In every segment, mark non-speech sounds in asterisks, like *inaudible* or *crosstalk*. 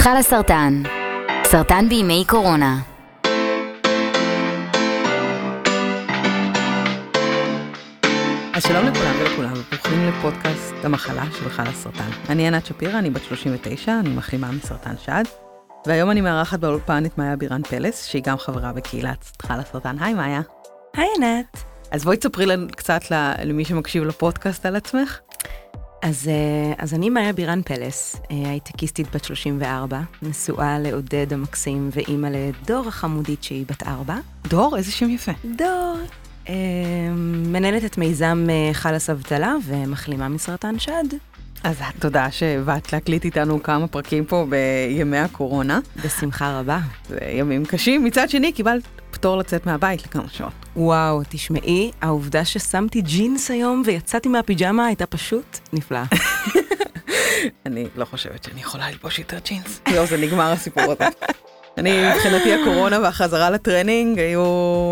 חלה סרטן, סרטן בימי קורונה. אז שלום לכולם ולכולם, וברוכים לפודקאסט המחלה של חלה סרטן. אני ענת שפירא, אני בת 39, אני מחלימה מסרטן שד, והיום אני מארחת באולפן את מאיה בירן פלס, שהיא גם חברה בקהילת חלה סרטן. היי מאיה. היי ענת. אז בואי תספרי לנו קצת למי שמקשיב לפודקאסט על עצמך. אז, אה, אז אני מאיה בירן פלס, אה, הייטקיסטית בת 34, נשואה לעודד המקסים ואימא לדור החמודית שהיא בת 4. דור, איזה שם יפה. דור. אה, מנהלת את מיזם חלאס אבטלה ומחלימה מסרטן שד. אז תודה שבאת להקליט איתנו כמה פרקים פה בימי הקורונה. בשמחה רבה. זה ימים קשים. מצד שני, קיבלת פטור לצאת מהבית לכמה שעות. וואו, תשמעי, העובדה ששמתי ג'ינס היום ויצאתי מהפיג'מה הייתה פשוט נפלאה. *laughs* אני לא חושבת שאני יכולה ללבוש יותר ג'ינס. זהו, זה נגמר הסיפור הזה. אני, מבחינתי הקורונה והחזרה לטרנינג היו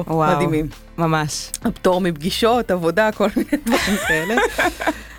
וואו, מדהימים. ממש. הפטור מפגישות, עבודה, כל מיני דברים כאלה.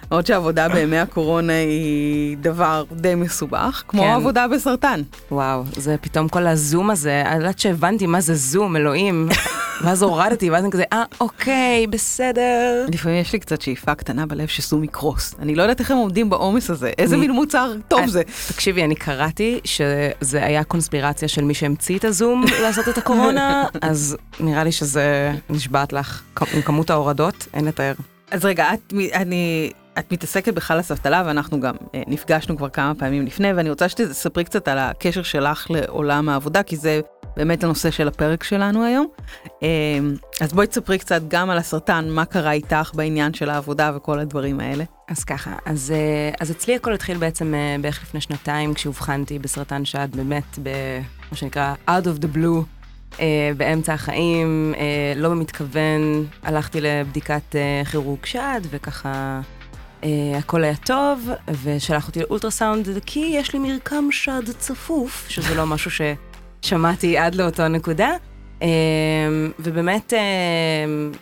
עוד שעבודה בימי הקורונה היא דבר די מסובך, כמו כן. עבודה בסרטן. וואו, זה פתאום כל הזום הזה, עד שהבנתי מה זה זום, אלוהים. *laughs* ואז הורדתי, ואז אני כזה, אה, אוקיי, בסדר. לפעמים יש לי קצת שאיפה קטנה בלב שזום יקרוס. אני לא יודעת איך הם עומדים בעומס הזה, איזה מין מוצר טוב אה, זה. תקשיבי, אני קראתי שזה היה קונספירציה של מי שהמציא את הזום *laughs* לעשות את הקורונה, אז נראה לי שזה נשבעת לך. עם כמות ההורדות, אין לתאר. אז רגע, את, אני... את מתעסקת בחלאס אבטלה ואנחנו גם אה, נפגשנו כבר כמה פעמים לפני ואני רוצה שתספרי קצת על הקשר שלך לעולם העבודה כי זה באמת הנושא של הפרק שלנו היום. אה, אז בואי תספרי קצת גם על הסרטן, מה קרה איתך בעניין של העבודה וכל הדברים האלה. אז ככה, אז, אה, אז אצלי הכל התחיל בעצם אה, בערך לפני שנתיים כשאובחנתי בסרטן שד באמת במה שנקרא out of the blue. Uh, באמצע החיים, uh, לא במתכוון, הלכתי לבדיקת uh, כירורג שד, וככה הכל היה טוב, ושלח אותי לאולטרסאונד, כי יש לי מרקם שד צפוף, שזה לא משהו ששמעתי עד לאותו נקודה. Uh, ובאמת uh,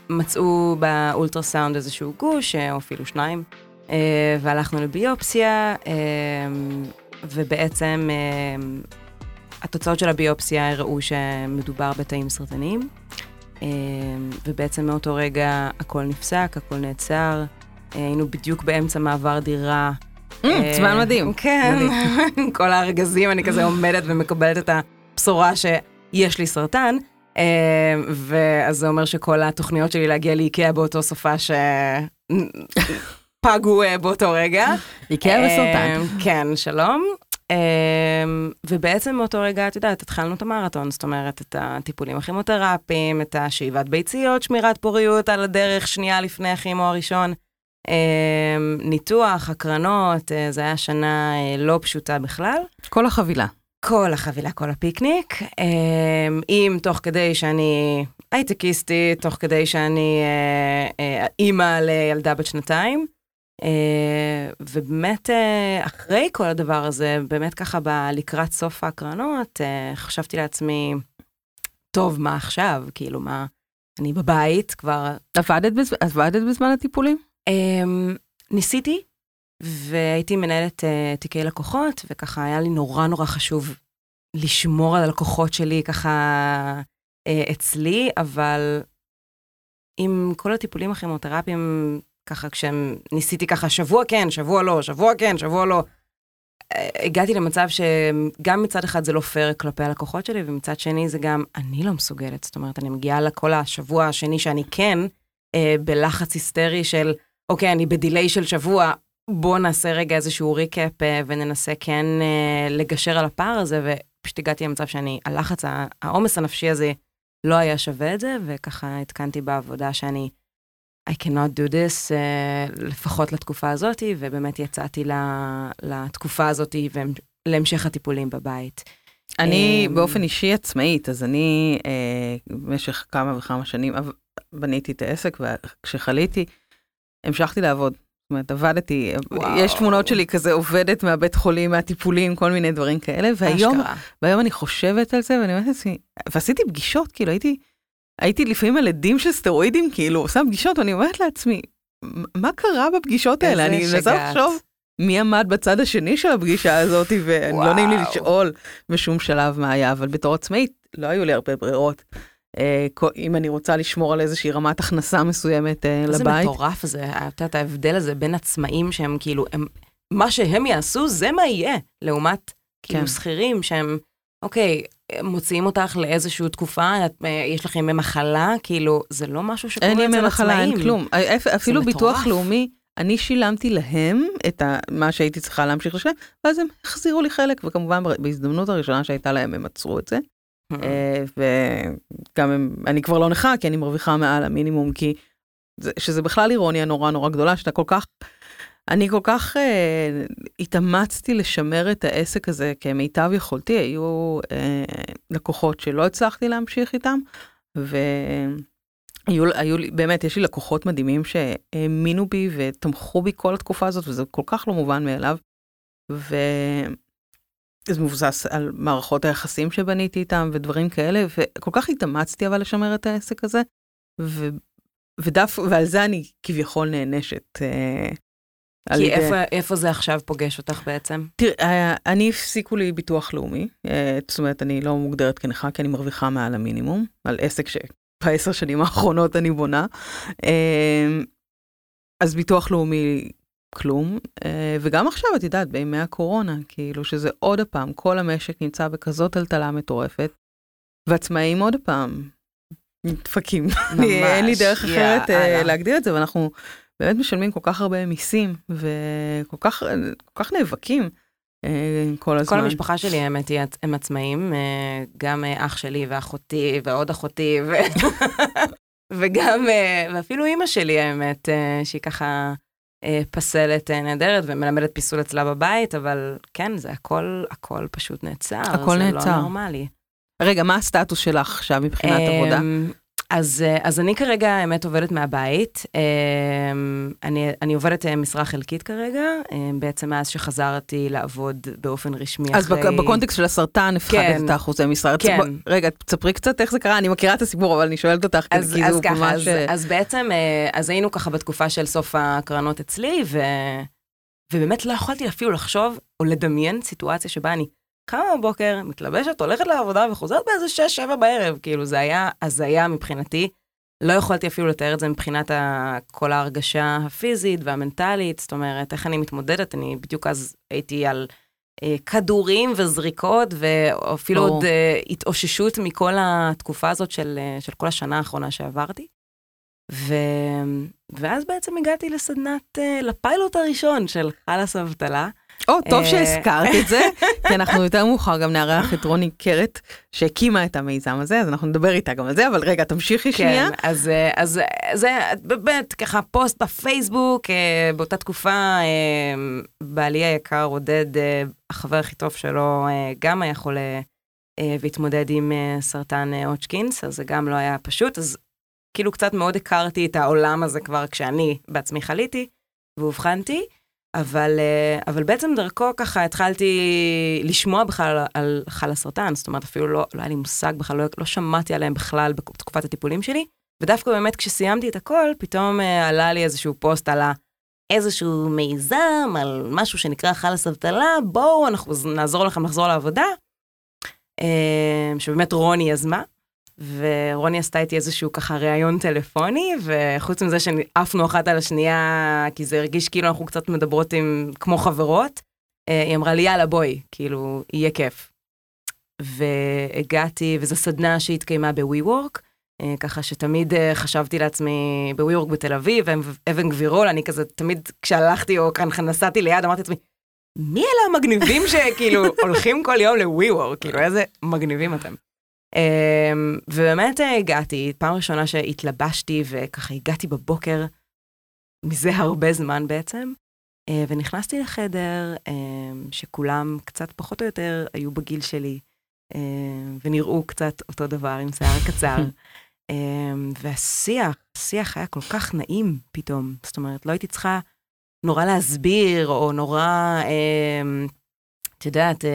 מצאו באולטרסאונד איזשהו גוש, או אפילו שניים, והלכנו לביופסיה, ובעצם התוצאות של הביופסיה הראו שמדובר בתאים סרטניים, ובעצם מאותו רגע הכל נפסק, הכל נעצר. היינו בדיוק באמצע מעבר דירה. Mm, זמן מדהים. כן, עם *laughs* כל הארגזים, אני כזה עומדת ומקבלת את הבשורה שיש לי סרטן. ואז זה אומר שכל התוכניות שלי להגיע לאיקאה באותו סופה ש... פגו באותו רגע. איקאה וסרטן. כן, שלום. ובעצם מאותו רגע, את יודעת, התחלנו את המרתון, זאת אומרת, את הטיפולים הכימותרפיים, את השאיבת ביציות, שמירת פוריות על הדרך שנייה לפני הכימו הראשון. אמ, ניתוח, הקרנות, אה, זה היה שנה אה, לא פשוטה בכלל. כל החבילה. כל החבילה, כל הפיקניק. אמ, אם תוך כדי שאני הייטקיסטית, תוך כדי שאני אה, אימא לילדה בת שנתיים. ובאמת, אחרי כל הדבר הזה, באמת ככה לקראת סוף ההקרנות, חשבתי לעצמי, טוב, מה עכשיו? כאילו, מה, אני בבית כבר... עבדת, בז... עבדת בזמן הטיפולים? Um, ניסיתי, והייתי מנהלת uh, תיקי לקוחות, וככה היה לי נורא נורא חשוב לשמור על הלקוחות שלי ככה uh, אצלי, אבל עם כל הטיפולים הכימותרפיים, ככה כשהם ניסיתי ככה שבוע כן, שבוע לא, שבוע כן, שבוע לא, uh, הגעתי למצב שגם מצד אחד זה לא פייר כלפי הלקוחות שלי, ומצד שני זה גם אני לא מסוגלת. זאת אומרת, אני מגיעה לכל השבוע השני שאני כן, uh, בלחץ היסטרי של אוקיי, אני בדיליי של שבוע, בוא נעשה רגע איזשהו ריקאפ אה, וננסה כן אה, לגשר על הפער הזה, ופשוט הגעתי למצב שאני, הלחץ, העומס הנפשי הזה לא היה שווה את זה, וככה התקנתי בעבודה שאני, I cannot do this, uh, לפחות לתקופה הזאת, ובאמת יצאתי לתקופה הזאת ולהמשך הטיפולים בבית. אני באופן אישי עצמאית, אז אני במשך כמה וכמה שנים בניתי את העסק, וכשחליתי, המשכתי לעבוד. זאת אומרת, עבדתי, וואו. יש תמונות שלי כזה עובדת מהבית חולים, מהטיפולים, כל מיני דברים כאלה, והיום, והיום אני חושבת על זה ואני אומרת לעצמי, ועשיתי פגישות, כאילו הייתי, הייתי לפעמים על עדים של סטרואידים, כאילו עושה פגישות, ואני אומרת לעצמי, מה קרה בפגישות האלה? אני מנסה לחשוב מי עמד בצד השני של הפגישה הזאת, ולא. נעים לי לשאול בשום שלב מה היה, אבל בתור עצמאית לא היו לי הרבה ברירות. אה, אם אני רוצה לשמור על איזושהי רמת הכנסה מסוימת אה, איזה לבית. מטורף זה, את יודעת, ההבדל הזה בין עצמאים שהם כאילו, הם, מה שהם יעשו, זה מה יהיה, לעומת כאילו כן. שכירים שהם, אוקיי, מוציאים אותך לאיזושהי תקופה, את, אה, יש לך ימי מחלה, כאילו, זה לא משהו שקורה אין אצל ימי עצמאים. מחלה, אין כלום. אפ- אפילו. ביטוח לאומי, אני שילמתי להם את ה- מה שהייתי צריכה להמשיך לשלם, ואז הם החזירו לי חלק, וכמובן בהזדמנות הראשונה שהייתה להם הם עצרו את זה. אה, וגם הם, אני כבר לא נכה, כי אני מרוויחה מעל המינימום, כי זה, שזה בכלל אירוניה נורא נורא גדולה, שאתה כל כך, אני כל כך אה, התאמצתי לשמר את העסק הזה כמיטב יכולתי, היו אה, לקוחות שלא הצלחתי להמשיך איתם, והיו היו לי, באמת, יש לי לקוחות מדהימים שהאמינו בי ותמכו בי כל התקופה הזאת, וזה כל כך לא מובן מאליו. ו... זה מבוסס על מערכות היחסים שבניתי איתם ודברים כאלה, וכל כך התאמצתי אבל לשמר את העסק הזה, ו... ודף, ועל זה אני כביכול נענשת. אה, כי ידי- איפה, איפה זה עכשיו פוגש אותך בעצם? תראה, אה, אני הפסיקו לי ביטוח לאומי, אה, זאת אומרת, אני לא מוגדרת כנכה, כי אני מרוויחה מעל המינימום, על עסק שבעשר שנים האחרונות אני בונה. אה, אז ביטוח לאומי, כלום. אה, וגם עכשיו, את יודעת, בימי הקורונה, כאילו שזה עוד פעם, כל המשק נמצא בכזאת טלטלה מטורפת, ועצמאים עוד פעם נדפקים. אני- אין לי דרך אחרת אה, יאללה. להגדיר את זה, ואנחנו באמת משלמים כל כך הרבה מיסים, וכל כך, כל כך נאבקים אה, כל הזמן. כל המשפחה שלי, האמת היא, הם עצמאים, אה, גם אה, אח שלי ואחותי ועוד אחותי, ו... *laughs* וגם, אה, ואפילו אימא שלי, האמת, אה, שהיא ככה אה, פסלת אה, נהדרת ומלמדת פיסול אצלה בבית, אבל כן, זה הכל, הכל פשוט נעצר. הכל זה נעצר. לא נורמלי. רגע, מה הסטטוס שלך עכשיו מבחינת עבודה? אז, אה, אז אני כרגע, האמת, עובדת מהבית. אמ, אני, אני עובדת אה, משרה חלקית כרגע, בעצם מאז שחזרתי לעבוד באופן רשמי אז אחרי... בק- בקונטקסט של הסרטן הפחדת כן. את האחוזי משרה. כן. בוא- רגע, תספרי קצת איך זה קרה, אני מכירה את הסיפור, אבל אני שואלת אותך, כי אז, כי אז זה ככה, ממש... אה, אז, אז בעצם, אה, אז היינו ככה בתקופה של סוף הקרנות אצלי, ו, ובאמת לא יכולתי אפילו לחשוב או לדמיין סיטואציה שבה אני קמה בבוקר, מתלבשת, הולכת לעבודה וחוזרת באיזה שש, שבע בערב, כאילו זה היה הזיה מבחינתי. לא יכולתי אפילו לתאר את זה מבחינת ה, כל ההרגשה הפיזית והמנטלית, זאת אומרת, איך אני מתמודדת, אני בדיוק אז הייתי על אה, כדורים וזריקות, ואפילו ברור. עוד אה, התאוששות מכל התקופה הזאת של, אה, של כל השנה האחרונה שעברתי. ו... ואז בעצם הגעתי לסדנת, אה, לפיילוט הראשון של חלאס אבטלה. או, טוב אה, שהזכרת את זה, *laughs* כי אנחנו יותר מאוחר גם נארח את רוני קרת, שהקימה את המיזם הזה, אז אנחנו נדבר איתה גם על זה, אבל רגע, תמשיכי שנייה. כן, אז, אה, אז אה, זה באמת ככה פוסט בפייסבוק, באותה תקופה בעלי היקר עודד, החבר הכי טוב שלו, גם היה חולה והתמודד עם סרטן הוצ'קינס, אז זה גם לא היה פשוט, אז כאילו קצת מאוד הכרתי את העולם הזה כבר כשאני בעצמי חליתי ואובחנתי. אבל, אה, אבל בעצם דרכו ככה התחלתי לשמוע בכלל על, חל הסרטן, זאת אומרת אפילו לא, לא היה לי מושג בכלל, לא, לא שמעתי עליהם בכלל בתקופת הטיפולים שלי, ודווקא באמת כשסיימתי את הכל, פתאום אה, עלה לי איזשהו פוסט על. איזשהו מיזם, על משהו שנקרא חלאס אבטלה, בואו אנחנו נעזור לכם לחזור לעבודה, אה, שבאמת רוני יזמה, ורוני עשתה איתי איזשהו ככה ראיון טלפוני, וחוץ מזה שעפנו אחת על השנייה, כי זה הרגיש כאילו אנחנו קצת מדברות עם, כמו חברות, אה, היא אמרה לי, יאללה, בואי, כאילו, יהיה כיף. והגעתי, וזו סדנה שהתקיימה ב-WeWork, אה, ככה שתמיד אה, חשבתי לעצמי, ב-WeWork בתל אביב, אבן גבירול, אני כזה, תמיד כשהלכתי או כאן נסעתי ליד, אמרתי לעצמי, מי אלה המגניבים שכאילו *laughs* הולכים כל יום ל-WeWork, כאילו, איזה מגניבים אתם. Um, ובאמת uh, הגעתי, פעם ראשונה שהתלבשתי וככה הגעתי בבוקר, מזה הרבה זמן בעצם, uh, ונכנסתי לחדר uh, שכולם קצת פחות או יותר היו בגיל שלי, uh, ונראו קצת אותו דבר עם שיער קצר. *laughs* והשיח, השיח היה כל כך נעים פתאום, זאת אומרת, לא הייתי צריכה נורא להסביר, או נורא, את יודעת, uh,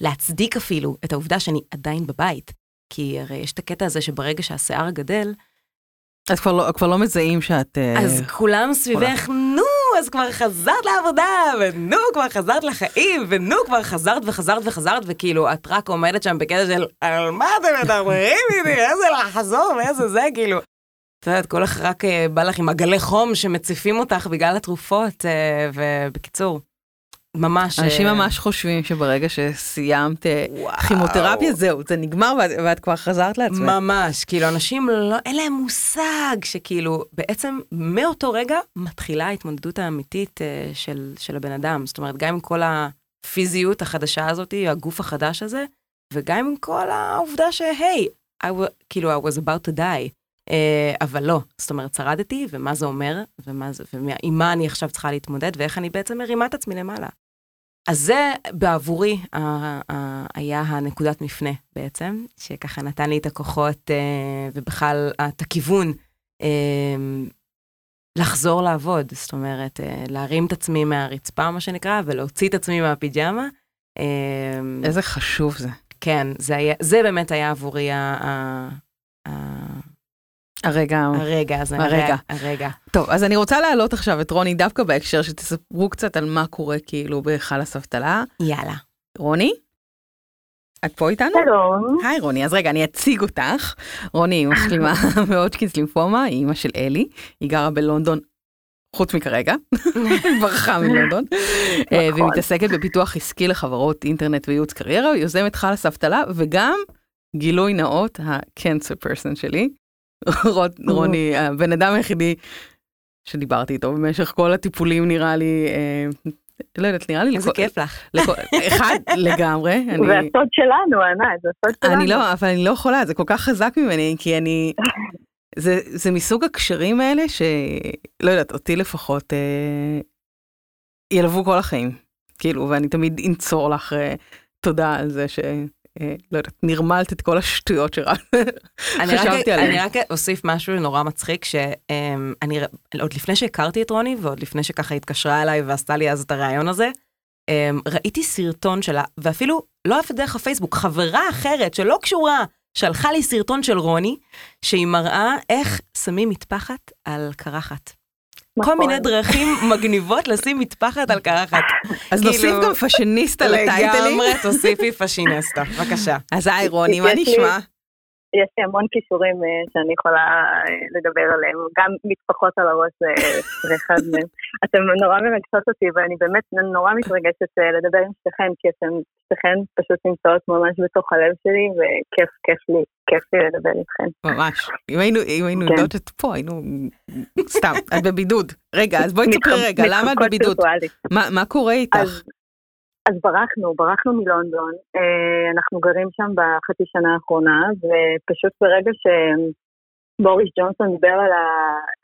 להצדיק אפילו את העובדה שאני עדיין בבית. כי הרי יש את הקטע הזה שברגע שהשיער גדל, אז כבר לא, כבר לא מזהים שאת... אה, אז כולם סביבך, נו, אז כבר חזרת לעבודה, ונו, כבר חזרת לחיים, ונו, כבר חזרת וחזרת וחזרת, וכאילו, את רק עומדת שם בקטע של, על מה אתם מדברים איתי, *laughs* איזה לחזור ואיזה זה, כאילו. את יודעת, כל כך רק אה, בא לך עם עגלי חום שמציפים אותך בגלל התרופות, אה, ובקיצור, ממש... אנשים אה, ממש חושבים שברגע שסיימת אה. כימותרפיה, זהו, זה נגמר ואת, ואת כבר חזרת לעצמך. ממש, כאילו אנשים לא, אין להם מושג שכאילו בעצם מאותו רגע מתחילה ההתמודדות האמיתית אה, של, של הבן אדם. זאת אומרת, גם עם כל הפיזיות החדשה הזאת, הגוף החדש הזה, וגם עם כל העובדה שהי, I כאילו I was about to die. אבל לא, זאת אומרת, שרדתי, ומה זה אומר, ומה זה, ועם מה אני עכשיו צריכה להתמודד, ואיך אני בעצם מרימה את עצמי למעלה. אז זה בעבורי ה- ה- היה הנקודת מפנה בעצם, שככה נתן לי את הכוחות אה, ובכלל את הכיוון אה, לחזור לעבוד, זאת אומרת, אה, להרים את עצמי מהרצפה, מה שנקרא, ולהוציא את עצמי מהפיג'מה. אה, איזה חשוב זה. כן, זה, היה, זה באמת היה עבורי ה, ה, ה, הרגע, הרגע הזה. הרגע. הרגע. טוב, אז אני רוצה להעלות עכשיו את רוני דווקא בהקשר שתספרו קצת על מה קורה כאילו בחלאס אבטלה. יאללה. רוני? את פה איתנו? שלום. היי רוני, אז רגע, אני אציג אותך. רוני היא מחלימה *laughs* מהודקינס לימפומה, היא אימא של אלי, היא גרה בלונדון, חוץ מכרגע, היא ברחה מלונדון, אה, והיא מתעסקת בפיתוח עסקי לחברות אינטרנט וייעוץ קריירה, היא יוזמת חלאס אבטלה, וגם גילוי נאות, ה-cancer person שלי, *laughs* רוני, הבן אדם היחידי שדיברתי איתו במשך כל הטיפולים נראה לי, אה, לא יודעת, נראה לי, איזה כיף לך. אחד *laughs* לגמרי, אני... זה הסוד שלנו, ענת, זה הסוד שלנו. אני לא, אבל אני לא יכולה, זה כל כך חזק ממני, כי אני... *laughs* זה, זה מסוג הקשרים האלה שלא יודעת, אותי לפחות אה, ילוו כל החיים. כאילו, ואני תמיד אנצור לך אה, תודה על זה ש... אה, לא יודעת, נרמלת את כל השטויות שרק *laughs* אני רק, חשבתי עליהן. אני רק אוסיף משהו נורא מצחיק, שאני עוד לפני שהכרתי את רוני, ועוד לפני שככה התקשרה אליי ועשתה לי אז את הריאיון הזה, אמ, ראיתי סרטון שלה, ואפילו לא אף דרך הפייסבוק, חברה אחרת שלא קשורה, שלחה לי סרטון של רוני, שהיא מראה איך שמים מטפחת על קרחת. כל נכון. מיני דרכים *laughs* מגניבות לשים מטפחת על קרחת. אז כאילו, נוסיף גם פאשיניסטה לטייטלים. לגמרי תוסיפי פשינסטה, בבקשה. אז היי רוני, מה נשמע? יש לי המון כישורים אה, שאני יכולה אה, לדבר עליהם, גם מטפחות על הראש זה *laughs* זה אחד מהם. אתם נורא מרגשות אותי, ואני באמת נורא מתרגשת אה, לדבר עם שתיכן, כי אתן שתיכן פשוט נמצאות ממש בתוך הלב שלי, וכיף, כיף לי, כיף לי לדבר איתכן. ממש. אם היינו, אם היינו כן. יודעות את פה, היינו... סתם, את בבידוד. רגע, אז בואי תספרי רגע, *laughs* למה את בבידוד? מה קורה איתך? אז, ברחנו, ברחנו מלונדון, אה, אנחנו גרים שם בחצי שנה האחרונה, ופשוט ברגע שבוריס ג'ונסון דיבר על, ה,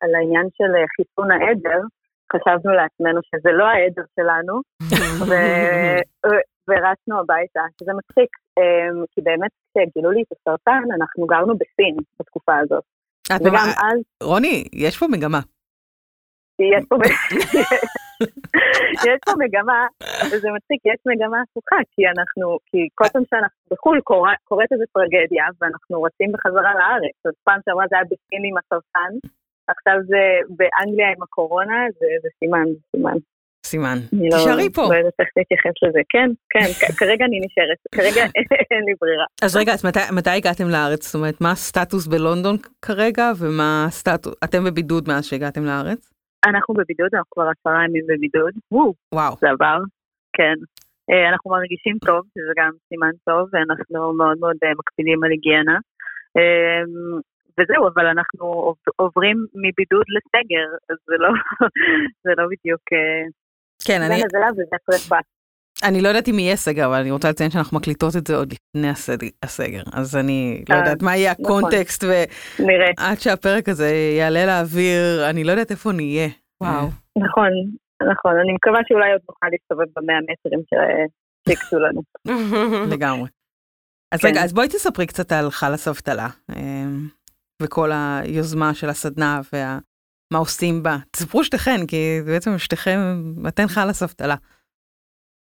על העניין של אה, חיסון העדר, חשבנו לעצמנו שזה לא העדר שלנו, ו, ורצנו הביתה, שזה מצחיק, אה, כי באמת כשגילו לי את הסרטן, אנחנו גרנו בסין בתקופה הזאת, את וגם אז רוני, יש פה מגמה. יש פה, *laughs* יש פה מגמה, וזה מצחיק, יש מגמה הפוכה, כי אנחנו, כי כל פעם שאנחנו בחו"ל קורה- קורית איזו טרגדיה, ואנחנו רצים בחזרה לארץ. אז פעם שעברה זה היה בסין עם הסרטן, עכשיו זה באנגליה עם הקורונה, זה זה סימן, זה סימן. סימן. אני לא- תישארי פה. לא יודעת איך להתייחס לזה. כן, כן, כרגע אני נשארת, כרגע *laughs* אין לי ברירה. אז רגע, אז מתי- מתי הגעתם לארץ? זאת אומרת, מה הסטטוס בלונדון כרגע, ומה הסטטוס... אתם בבידוד מאז שהגעתם לארץ? אנחנו בבידוד, אנחנו כבר עשרה ימים בבידוד. וואו. זה עבר, כן. אה, אנחנו מרגישים טוב, שזה גם סימן טוב, ואנחנו מאוד מאוד אה, מקפידים על היגיינה. אה, וזהו, אבל אנחנו עוב- עוברים מבידוד לסגר, אז זה לא, *laughs* זה לא בדיוק... אה, כן, זה אני, וזה הפרק בה. אני לא יודעת אם יהיה סגר, אבל אני רוצה לציין שאנחנו מקליטות את זה עוד לפני הסגר. אז אני לא אה, יודעת מה יהיה נכון. הקונטקסט. ועד שהפרק הזה יעלה לאוויר, אני לא יודעת איפה נהיה. וואו. נכון, נכון. אני מקווה שאולי עוד נוכל להסתובב במאה מטרים שהקצו לנו. *laughs* לגמרי. אז כן. רגע, אז בואי תספרי קצת על חלאס אבטלה, אמ, וכל היוזמה של הסדנה ומה עושים בה. תספרו שתיכן, כי בעצם שתיכן, אתן חלאס אבטלה.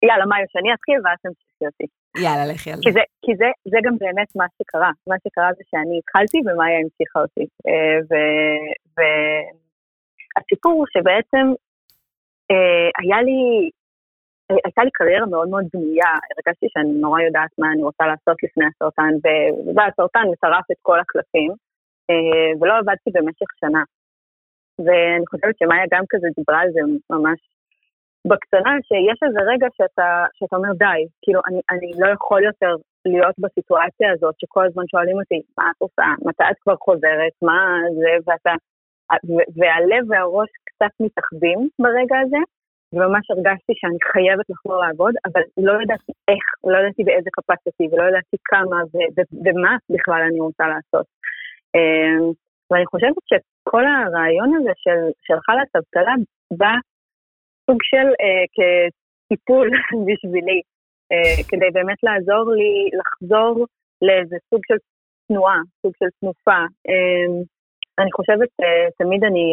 יאללה, מאיו, שאני אתחיל ואז תמשיכי אותי. יאללה, לכי על כי, זה. זה, כי זה, זה גם באמת מה שקרה. מה שקרה זה שאני התחלתי ומאיה המשיכה אותי. אה, והסיפור הוא שבעצם אה, היה לי, הייתה לי קריירה מאוד מאוד בנויה, הרגשתי שאני נורא יודעת מה אני רוצה לעשות לפני הסרטן, והסרטן מטרף את כל הקלפים, ולא עבדתי במשך שנה. ואני חושבת שמאיה גם כזה דיברה על זה ממש בקטנה, שיש איזה רגע שאתה, שאתה אומר די, כאילו אני, אני לא יכול יותר להיות בסיטואציה הזאת שכל הזמן שואלים אותי, מה את עושה, מתי את כבר חוזרת, מה זה, ואתה, והלב והראש קצת מתאחדים ברגע הזה, וממש הרגשתי שאני חייבת לחזור לעבוד, אבל לא ידעתי איך, לא ידעתי באיזה קפסיטי, ולא ידעתי כמה ומה בכלל אני רוצה לעשות. אמ, ואני חושבת שכל הרעיון הזה של, של חל"ת אבטלה בא סוג של אה, כטיפול *laughs* בשבילי, אה, כדי באמת לעזור לי לחזור לאיזה סוג של תנועה, סוג של תנופה. אה, אני חושבת, אה, תמיד אני,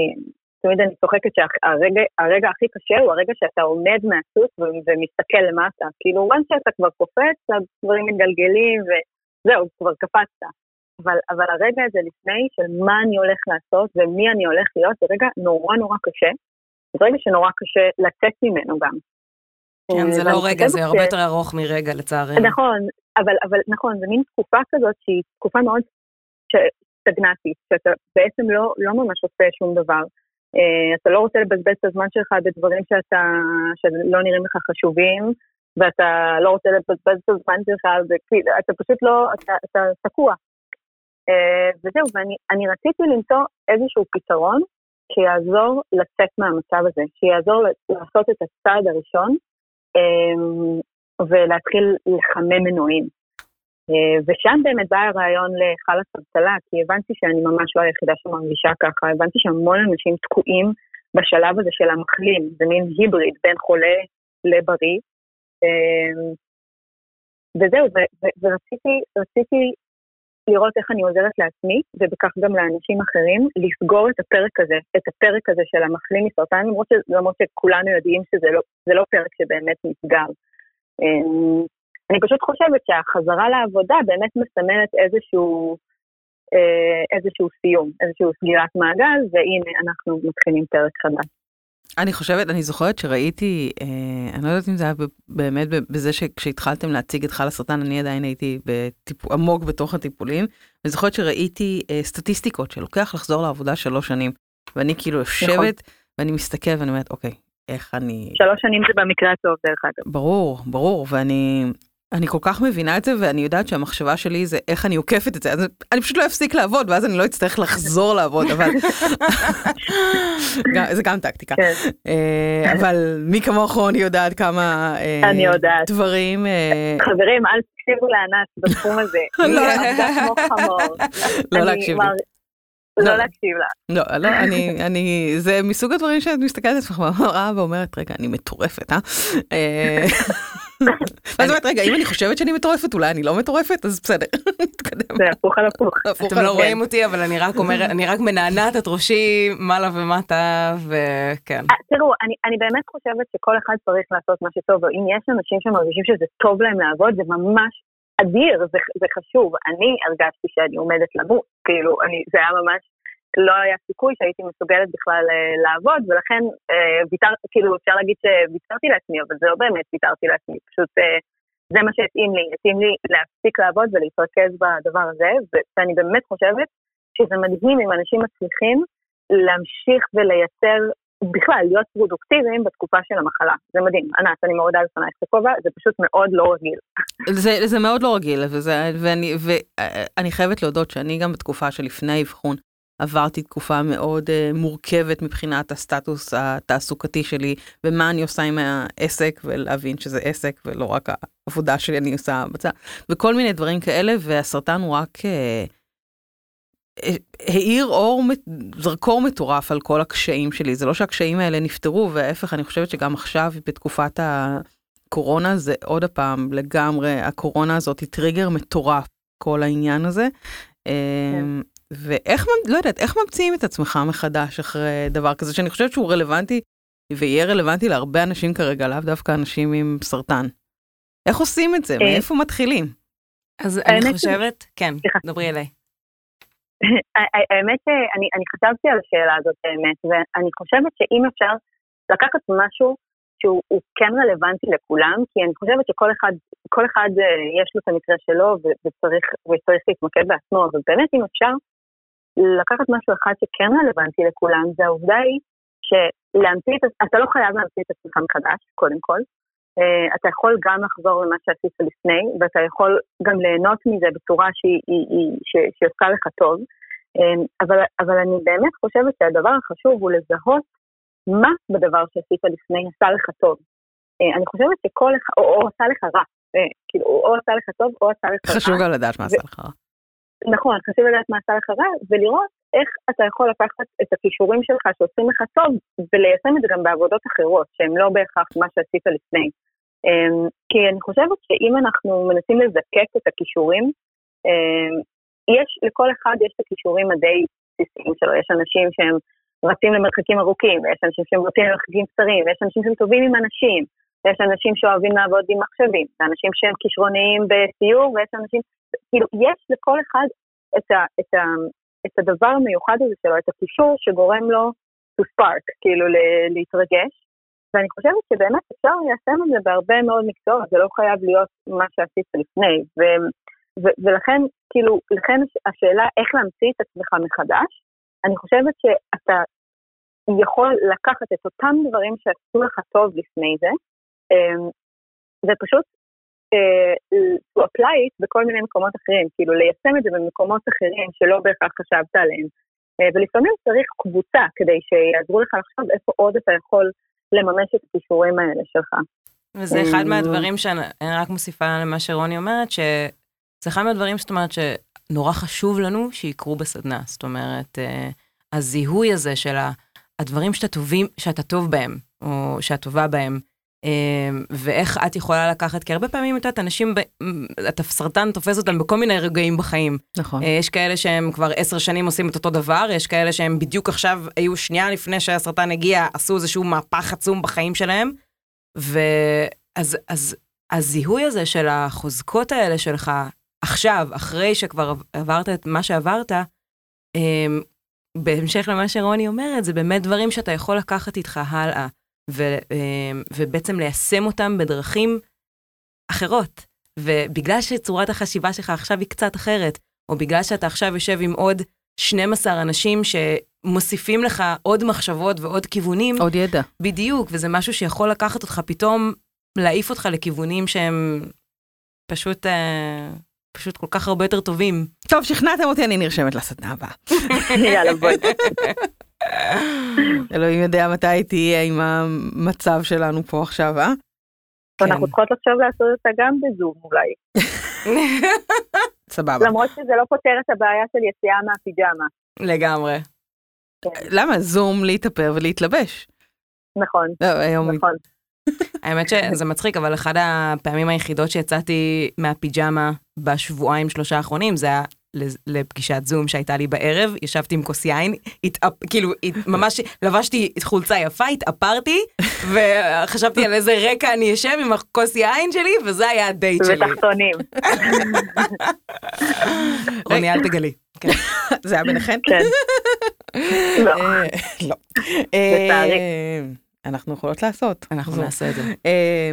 תמיד אני צוחקת שהרגע הכי קשה הוא הרגע שאתה עומד מהסוס ומסתכל למטה. כאילו, once שאתה כבר קופץ, הדברים מתגלגלים וזהו, כבר קפצת. אבל, אבל הרגע הזה לפני של מה אני הולך לעשות ומי אני הולך להיות, זה רגע נורא נורא קשה. זה רגע שנורא קשה לצאת ממנו גם. כן, זה לא רגע, זה הרבה יותר ארוך מרגע לצערנו. נכון, אבל, אבל נכון, זה מין תקופה כזאת שהיא תקופה מאוד סטגנטית, שאתה בעצם לא, לא ממש עושה שום דבר. Uh, אתה לא רוצה לבזבז את הזמן שלך בדברים שאתה, שלא נראים לך חשובים, ואתה לא רוצה לבזבז את הזמן שלך, אתה פשוט לא, אתה, אתה תקוע. Uh, וזהו, ואני רציתי למצוא איזשהו פתרון שיעזור לצאת מהמצב הזה, שיעזור לעשות את הצעד הראשון um, ולהתחיל לחמם מנועים. Uh, ושם באמת בא הרעיון לחלאס אבטלה, כי הבנתי שאני ממש לא היחידה שמרגישה ככה, הבנתי שהמון אנשים תקועים בשלב הזה של המחלים, זה מין היבריד בין חולה לבריא. Um, וזהו, ורציתי לראות איך אני עוזרת לעצמי, ובכך גם לאנשים אחרים, לסגור את הפרק הזה, את הפרק הזה של המחלים מסרטן, למרות, ש, למרות שכולנו יודעים שזה לא, לא פרק שבאמת נסגר. אמ, אני פשוט חושבת שהחזרה לעבודה באמת מסמלת איזשהו, אה, איזשהו סיום, איזשהו סגירת מעגל, והנה אנחנו מתחילים פרק חדש. אני חושבת, אני זוכרת שראיתי, אה, אני לא יודעת אם זה היה באמת בזה שכשהתחלתם להציג את חל הסרטן, אני עדיין הייתי בטיפ, עמוק בתוך הטיפולים. אני זוכרת שראיתי אה, סטטיסטיקות שלוקח לחזור לעבודה שלוש שנים, ואני כאילו יושבת נכון. ואני מסתכלת ואני אומרת, אוקיי, איך אני... שלוש שנים זה במקרה הטוב דרך אגב. ברור, ברור, ואני אני כל כך מבינה את זה, ואני יודעת שהמחשבה שלי זה איך אני עוקפת את זה, אז אני פשוט לא אפסיק לעבוד, ואז אני לא אצטרך לחזור לעבוד, אבל... *laughs* זה גם טקטיקה. כן. אה, אבל מי כמוך רוני יודעת כמה אה, דברים... אה, חברים, אל תקשיבו לענת בתחום הזה. *laughs* לא. לא להקשיב לי. לא, לא להקשיב לה. לא, לא, אני, אני, זה מסוג הדברים שאת מסתכלת על עצמך במראה ואומרת, רגע, אני מטורפת, אה? ואז אומרת, רגע, אם אני חושבת שאני מטורפת, אולי אני לא מטורפת, אז בסדר, נתקדם. זה הפוך על הפוך. אתם לא רואים אותי, אבל אני רק אומרת, אני רק מנענעת את ראשי מעלה ומטה, וכן. אה, תראו, אני באמת חושבת שכל אחד צריך לעשות מה שטוב, אם יש אנשים שמרגישים שזה טוב להם לעבוד, זה ממש אדיר, זה חשוב. אני הרגשתי שאני עומדת למות, כאילו, זה היה ממש... לא היה סיכוי שהייתי מסוגלת בכלל אה, לעבוד, ולכן אה, ויתר, כאילו אפשר להגיד שוויתרתי לעצמי, אבל זה לא באמת ויתרתי לעצמי, פשוט אה, זה מה שהתאים לי, התאים לי להפסיק לעבוד ולהתרכז בדבר הזה, ואני באמת חושבת שזה מדהים אם אנשים מצליחים להמשיך ולייצר, בכלל, להיות פרודוקטיביים בתקופה של המחלה. זה מדהים. ענת, אני מורידה לפנייך את הכובע, זה פשוט מאוד לא רגיל. זה, זה מאוד לא רגיל, וזה, ואני, ואני חייבת להודות שאני גם בתקופה שלפני האבחון, עברתי תקופה מאוד uh, מורכבת מבחינת הסטטוס התעסוקתי שלי, ומה אני עושה עם העסק, ולהבין שזה עסק, ולא רק העבודה שלי אני עושה בצד, וכל מיני דברים כאלה, והסרטן הוא רק... Uh, האיר אור, זרקור מטורף על כל הקשיים שלי. זה לא שהקשיים האלה נפתרו, וההפך, אני חושבת שגם עכשיו, בתקופת הקורונה, זה עוד פעם לגמרי, הקורונה הזאת היא טריגר מטורף, כל העניין הזה. כן. ואיך, לא יודעת, איך ממציאים את עצמך מחדש אחרי דבר כזה, שאני חושבת שהוא רלוונטי, ויהיה רלוונטי להרבה אנשים כרגע, לאו דווקא אנשים עם סרטן. איך עושים את זה? אה, מאיפה מתחילים? אז אני חושבת, כן, דברי אליי. *laughs* האמת שאני חשבתי על השאלה הזאת באמת, ואני חושבת שאם אפשר לקחת משהו שהוא כן רלוונטי לכולם, כי אני חושבת שכל אחד, כל אחד אה, יש לו את המקרה שלו וצריך, וצריך להתמקד בעצמו, אבל באמת אם אפשר לקחת משהו אחד שכן רלוונטי לכולם, זה העובדה היא שלהמציא את, אתה לא חייב להמציא את עצמך מחדש, קודם כל. Uh, אתה יכול גם לחזור למה שעשית לפני, ואתה יכול גם ליהנות מזה בצורה שעושה לך טוב. Uh, אבל, אבל אני באמת חושבת שהדבר החשוב הוא לזהות מה בדבר שעשית לפני עשה לך טוב. Uh, אני חושבת שכל אחד, או, או עשה לך רע, uh, כאילו, או עשה לך טוב או עשה לך רע. חשוב גם לדעת מה עשה לך רע. נכון, חשוב לדעת מה עשה לך רע, ולראות איך אתה יכול לקחת את הכישורים שלך שעושים לך טוב, וליישם את זה גם בעבודות אחרות, שהן לא בהכרח מה שעשית לפני. אמ, כי אני חושבת שאם אנחנו מנסים לזקק את הכישורים, אמ, יש, לכל אחד יש את הכישורים הדי בסיסיים שלו, יש אנשים שהם רצים למרחקים ארוכים, ויש אנשים שהם רצים למרחקים קצרים, ויש אנשים שהם טובים עם אנשים, ויש אנשים שאוהבים לעבוד עם מחשבים, ואנשים שהם כישרוניים בסיור, ויש אנשים, כאילו, יש לכל אחד את, ה, את, ה, את הדבר המיוחד הזה שלו, את הקישור שגורם לו to spark, כאילו להתרגש. ואני חושבת שבאמת אפשר ליישם את זה בהרבה מאוד מקצועות, זה לא חייב להיות מה שעשית לפני. ו, ו, ולכן, כאילו, לכן השאלה איך להמציא את עצמך מחדש, אני חושבת שאתה יכול לקחת את אותם דברים שעשו לך טוב לפני זה, אמ, ופשוט to apply it בכל מיני מקומות אחרים, כאילו ליישם את זה במקומות אחרים שלא בהכרח חשבת עליהם. Uh, ולפעמים צריך קבוצה כדי שיעזרו לך לחשוב איפה עוד אתה יכול לממש את הכישורים האלה שלך. וזה אחד מהדברים שאני רק מוסיפה למה שרוני אומרת, שזה אחד מהדברים זאת אומרת שנורא חשוב לנו שיקרו בסדנה. זאת אומרת, הזיהוי הזה של הדברים שאתה טובים, שאתה טוב בהם, או שאת טובה בהם, ואיך את יכולה לקחת, כי הרבה פעמים, את יודעת, אנשים, הסרטן תופס אותם בכל מיני רגעים בחיים. נכון. אה, יש כאלה שהם כבר עשר שנים עושים את אותו דבר, יש כאלה שהם בדיוק עכשיו היו שנייה לפני שהסרטן הגיע, עשו איזשהו מהפך עצום בחיים שלהם. ואז אז, הזיהוי הזה של החוזקות האלה שלך עכשיו, אחרי שכבר עברת את מה שעברת, אמ, בהמשך למה שרוני אומרת, זה באמת דברים שאתה יכול לקחת איתך הלאה. ו, אמ, ובעצם ליישם אותם בדרכים אחרות. ובגלל שצורת החשיבה שלך עכשיו היא קצת אחרת, או בגלל שאתה עכשיו יושב עם עוד 12 אנשים שמוסיפים לך עוד מחשבות ועוד כיוונים. עוד ידע. בדיוק, וזה משהו שיכול לקחת אותך פתאום, להעיף אותך לכיוונים שהם פשוט, אה, פשוט כל כך הרבה יותר טובים. טוב, שכנעתם אותי, אני נרשמת לסדנה הבאה. *laughs* יאללה, בואי. *laughs* אלוהים יודע מתי תהיה עם המצב שלנו פה עכשיו, אה? אנחנו כן. צריכות לחשוב לעשות אותה גם בזום אולי. *laughs* סבבה. למרות שזה לא פותר את הבעיה של יציאה מהפיג'מה. לגמרי. כן. למה? זום להתאפר ולהתלבש. נכון, לא, נכון. *laughs* האמת שזה מצחיק, אבל אחד הפעמים היחידות שיצאתי מהפיג'מה בשבועיים שלושה האחרונים זה היה לפגישת זום שהייתה לי בערב, ישבתי עם כוס יין, התאפ... כאילו ממש לבשתי חולצה יפה, התאפרתי, *laughs* וחשבתי על איזה רקע אני אשב עם הכוס יין שלי, וזה היה הדייט שלי. ותחתונים. *laughs* רוני, אל תגלי. כן. *laughs* זה היה ביניכן? כן. לא. אה, לא. אה, אנחנו יכולות לעשות. אנחנו נעשה את זה. אה,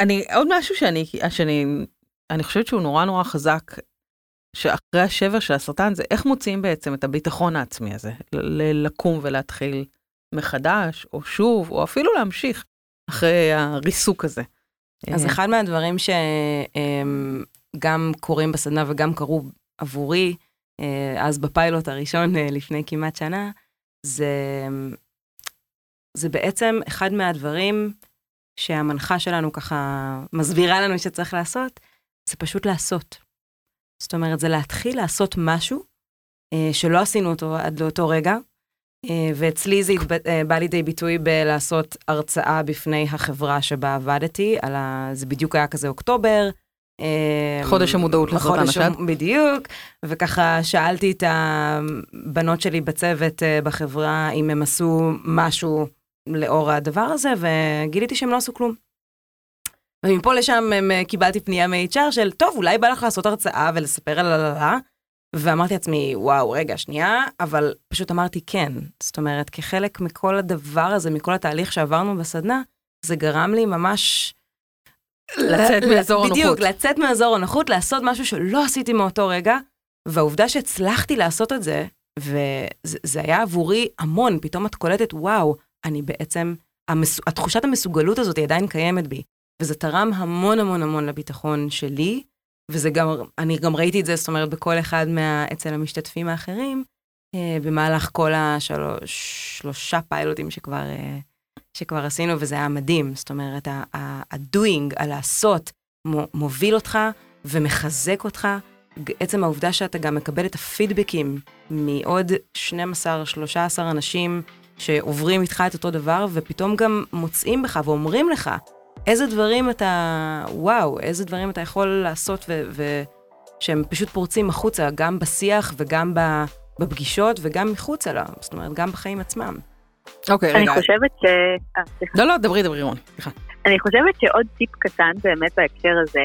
אני, עוד משהו שאני, שאני, אני חושבת שהוא נורא נורא חזק שאחרי השבר של הסרטן זה איך מוציאים בעצם את הביטחון העצמי הזה, לקום ולהתחיל מחדש, או שוב, או אפילו להמשיך אחרי הריסוק הזה. אז אחד מהדברים שגם קורים בסדנה וגם קרו עבורי, אה, אז בפיילוט הראשון אה, לפני כמעט שנה, זה, זה בעצם אחד מהדברים שהמנחה שלנו ככה מסבירה לנו שצריך לעשות, זה פשוט לעשות. זאת אומרת, זה להתחיל לעשות משהו אה, שלא עשינו אותו עד לאותו רגע, אה, ואצלי זה התב... אה, בא לידי ביטוי בלעשות הרצאה בפני החברה שבה עבדתי, ה... זה בדיוק היה כזה אוקטובר. אה, חודש המודעות לסרטן השד. בדיוק, וככה שאלתי את הבנות שלי בצוות אה, בחברה אם הם עשו משהו לאור הדבר הזה, וגיליתי שהם לא עשו כלום. ומפה לשם הם, אה, קיבלתי פנייה מ-HR של, טוב, אולי בא לך לעשות הרצאה ולספר על הללה, ואמרתי לעצמי, וואו, רגע, שנייה, אבל פשוט אמרתי כן. זאת אומרת, כחלק מכל הדבר הזה, מכל התהליך שעברנו בסדנה, זה גרם לי ממש... לצאת מאזור הנוחות. בדיוק, לצאת מאזור הנוחות, לעשות משהו שלא עשיתי מאותו רגע, והעובדה שהצלחתי לעשות את זה, וזה היה עבורי המון, פתאום את קולטת, וואו, אני בעצם, המס... התחושת המסוגלות הזאת היא עדיין קיימת בי. וזה תרם המון המון המון לביטחון שלי, וזה גם, אני גם ראיתי את זה, זאת אומרת, בכל אחד מה... אצל המשתתפים האחרים, אה, במהלך כל השלושה פיילוטים שכבר, אה, שכבר עשינו, וזה היה מדהים. זאת אומרת, ה-doing, הלעשות, מוביל אותך ומחזק אותך. עצם העובדה שאתה גם מקבל את הפידבקים מעוד 12-13 אנשים שעוברים איתך את אותו דבר, ופתאום גם מוצאים בך ואומרים לך, איזה דברים אתה, וואו, איזה דברים אתה יכול לעשות ושהם פשוט פורצים החוצה, גם בשיח וגם בפגישות וגם מחוצה לה, זאת אומרת, גם בחיים עצמם. אוקיי, רגע. אני חושבת ש... אה, לא, לא, דברי, דברי, רוני, סליחה. אני חושבת שעוד טיפ קטן באמת בהקשר הזה,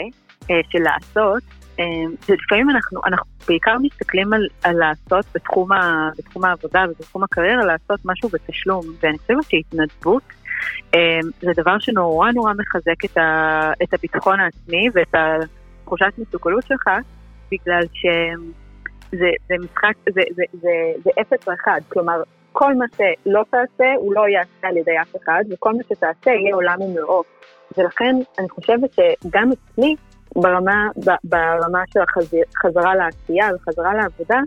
אה, של לעשות, זה לפעמים אנחנו, אנחנו בעיקר מסתכלים על, על לעשות בתחום, ה, בתחום העבודה ובתחום הקריירה, לעשות משהו בתשלום, ואני חושבת שהתנדבות אמ, זה דבר שנורא נורא מחזק את, ה, את הביטחון העצמי ואת התחושת מסוגלות שלך, בגלל שזה זה משחק, זה, זה, זה, זה אפס או אחד, כלומר, כל מה שלא תעשה הוא לא יעשה על ידי אף אחד, וכל מה שתעשה יהיה עולם ומלואו. ולכן אני חושבת שגם אצלי, ברמה, ברמה של החזרה לעשייה וחזרה לעבודה,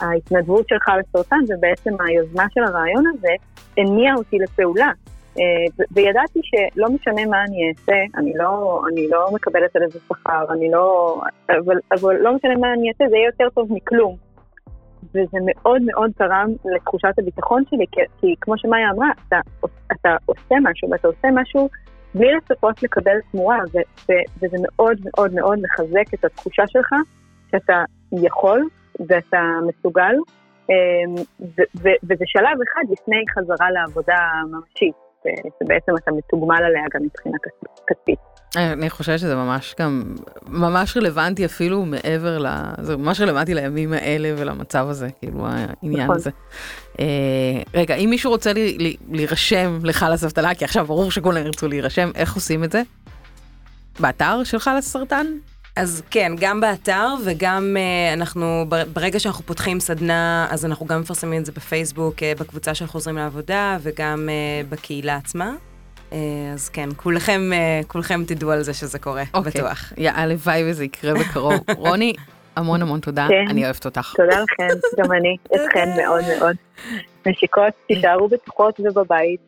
ההתנדבות שלך לסרטן ובעצם היוזמה של הרעיון הזה הניעה אותי לפעולה. אה, וידעתי שלא משנה מה אני אעשה, אני לא, אני לא מקבלת על איזה שכר, אני לא... אבל, אבל לא משנה מה אני אעשה, זה יהיה יותר טוב מכלום. וזה מאוד מאוד תרם לתחושת הביטחון שלי, כי, כי כמו שמאיה אמרה, אתה, אתה עושה משהו, ואתה עושה משהו בלי לצפות לקבל תמורה, ו, ו, וזה מאוד מאוד מאוד מחזק את התחושה שלך שאתה יכול ואתה מסוגל, אמ, וזה שלב אחד לפני חזרה לעבודה ממשית, שבעצם אתה מתוגמל עליה גם מבחינה כספית. אני חושבת שזה ממש גם, ממש רלוונטי אפילו מעבר ל... זה ממש רלוונטי לימים האלה ולמצב הזה, כאילו העניין נכון. הזה. אה, רגע, אם מישהו רוצה לי, להירשם לחלאס אבטלה, כי עכשיו ברור שכולם ירצו להירשם, איך עושים את זה? באתר של חלאס סרטן? אז כן, גם באתר וגם uh, אנחנו, ברגע שאנחנו פותחים סדנה, אז אנחנו גם מפרסמים את זה בפייסבוק, uh, בקבוצה של חוזרים לעבודה, וגם uh, בקהילה עצמה. Uh, אז כן, כולכם, uh, כולכם תדעו על זה שזה קורה, okay. אוקיי. בטוח. יא, הלוואי וזה יקרה בקרוב. *laughs* רוני, המון המון תודה, כן. אני אוהבת אותך. תודה לכם, גם אני, *laughs* אתכן מאוד מאוד. נשיקות, תישארו בטוחות ובבית.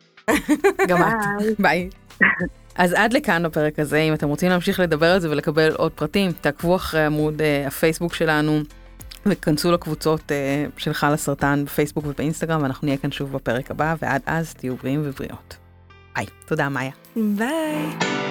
גם את, ביי. *laughs* אז עד לכאן בפרק הזה, אם אתם רוצים להמשיך לדבר על זה ולקבל עוד פרטים, תעקבו אחרי עמוד uh, הפייסבוק שלנו וכנסו לקבוצות uh, שלך לסרטן בפייסבוק ובאינסטגרם, ואנחנו נהיה כאן שוב בפרק הבא, ועד אז תהיו בריאים ובריאות. ביי. תודה, מאיה. ביי.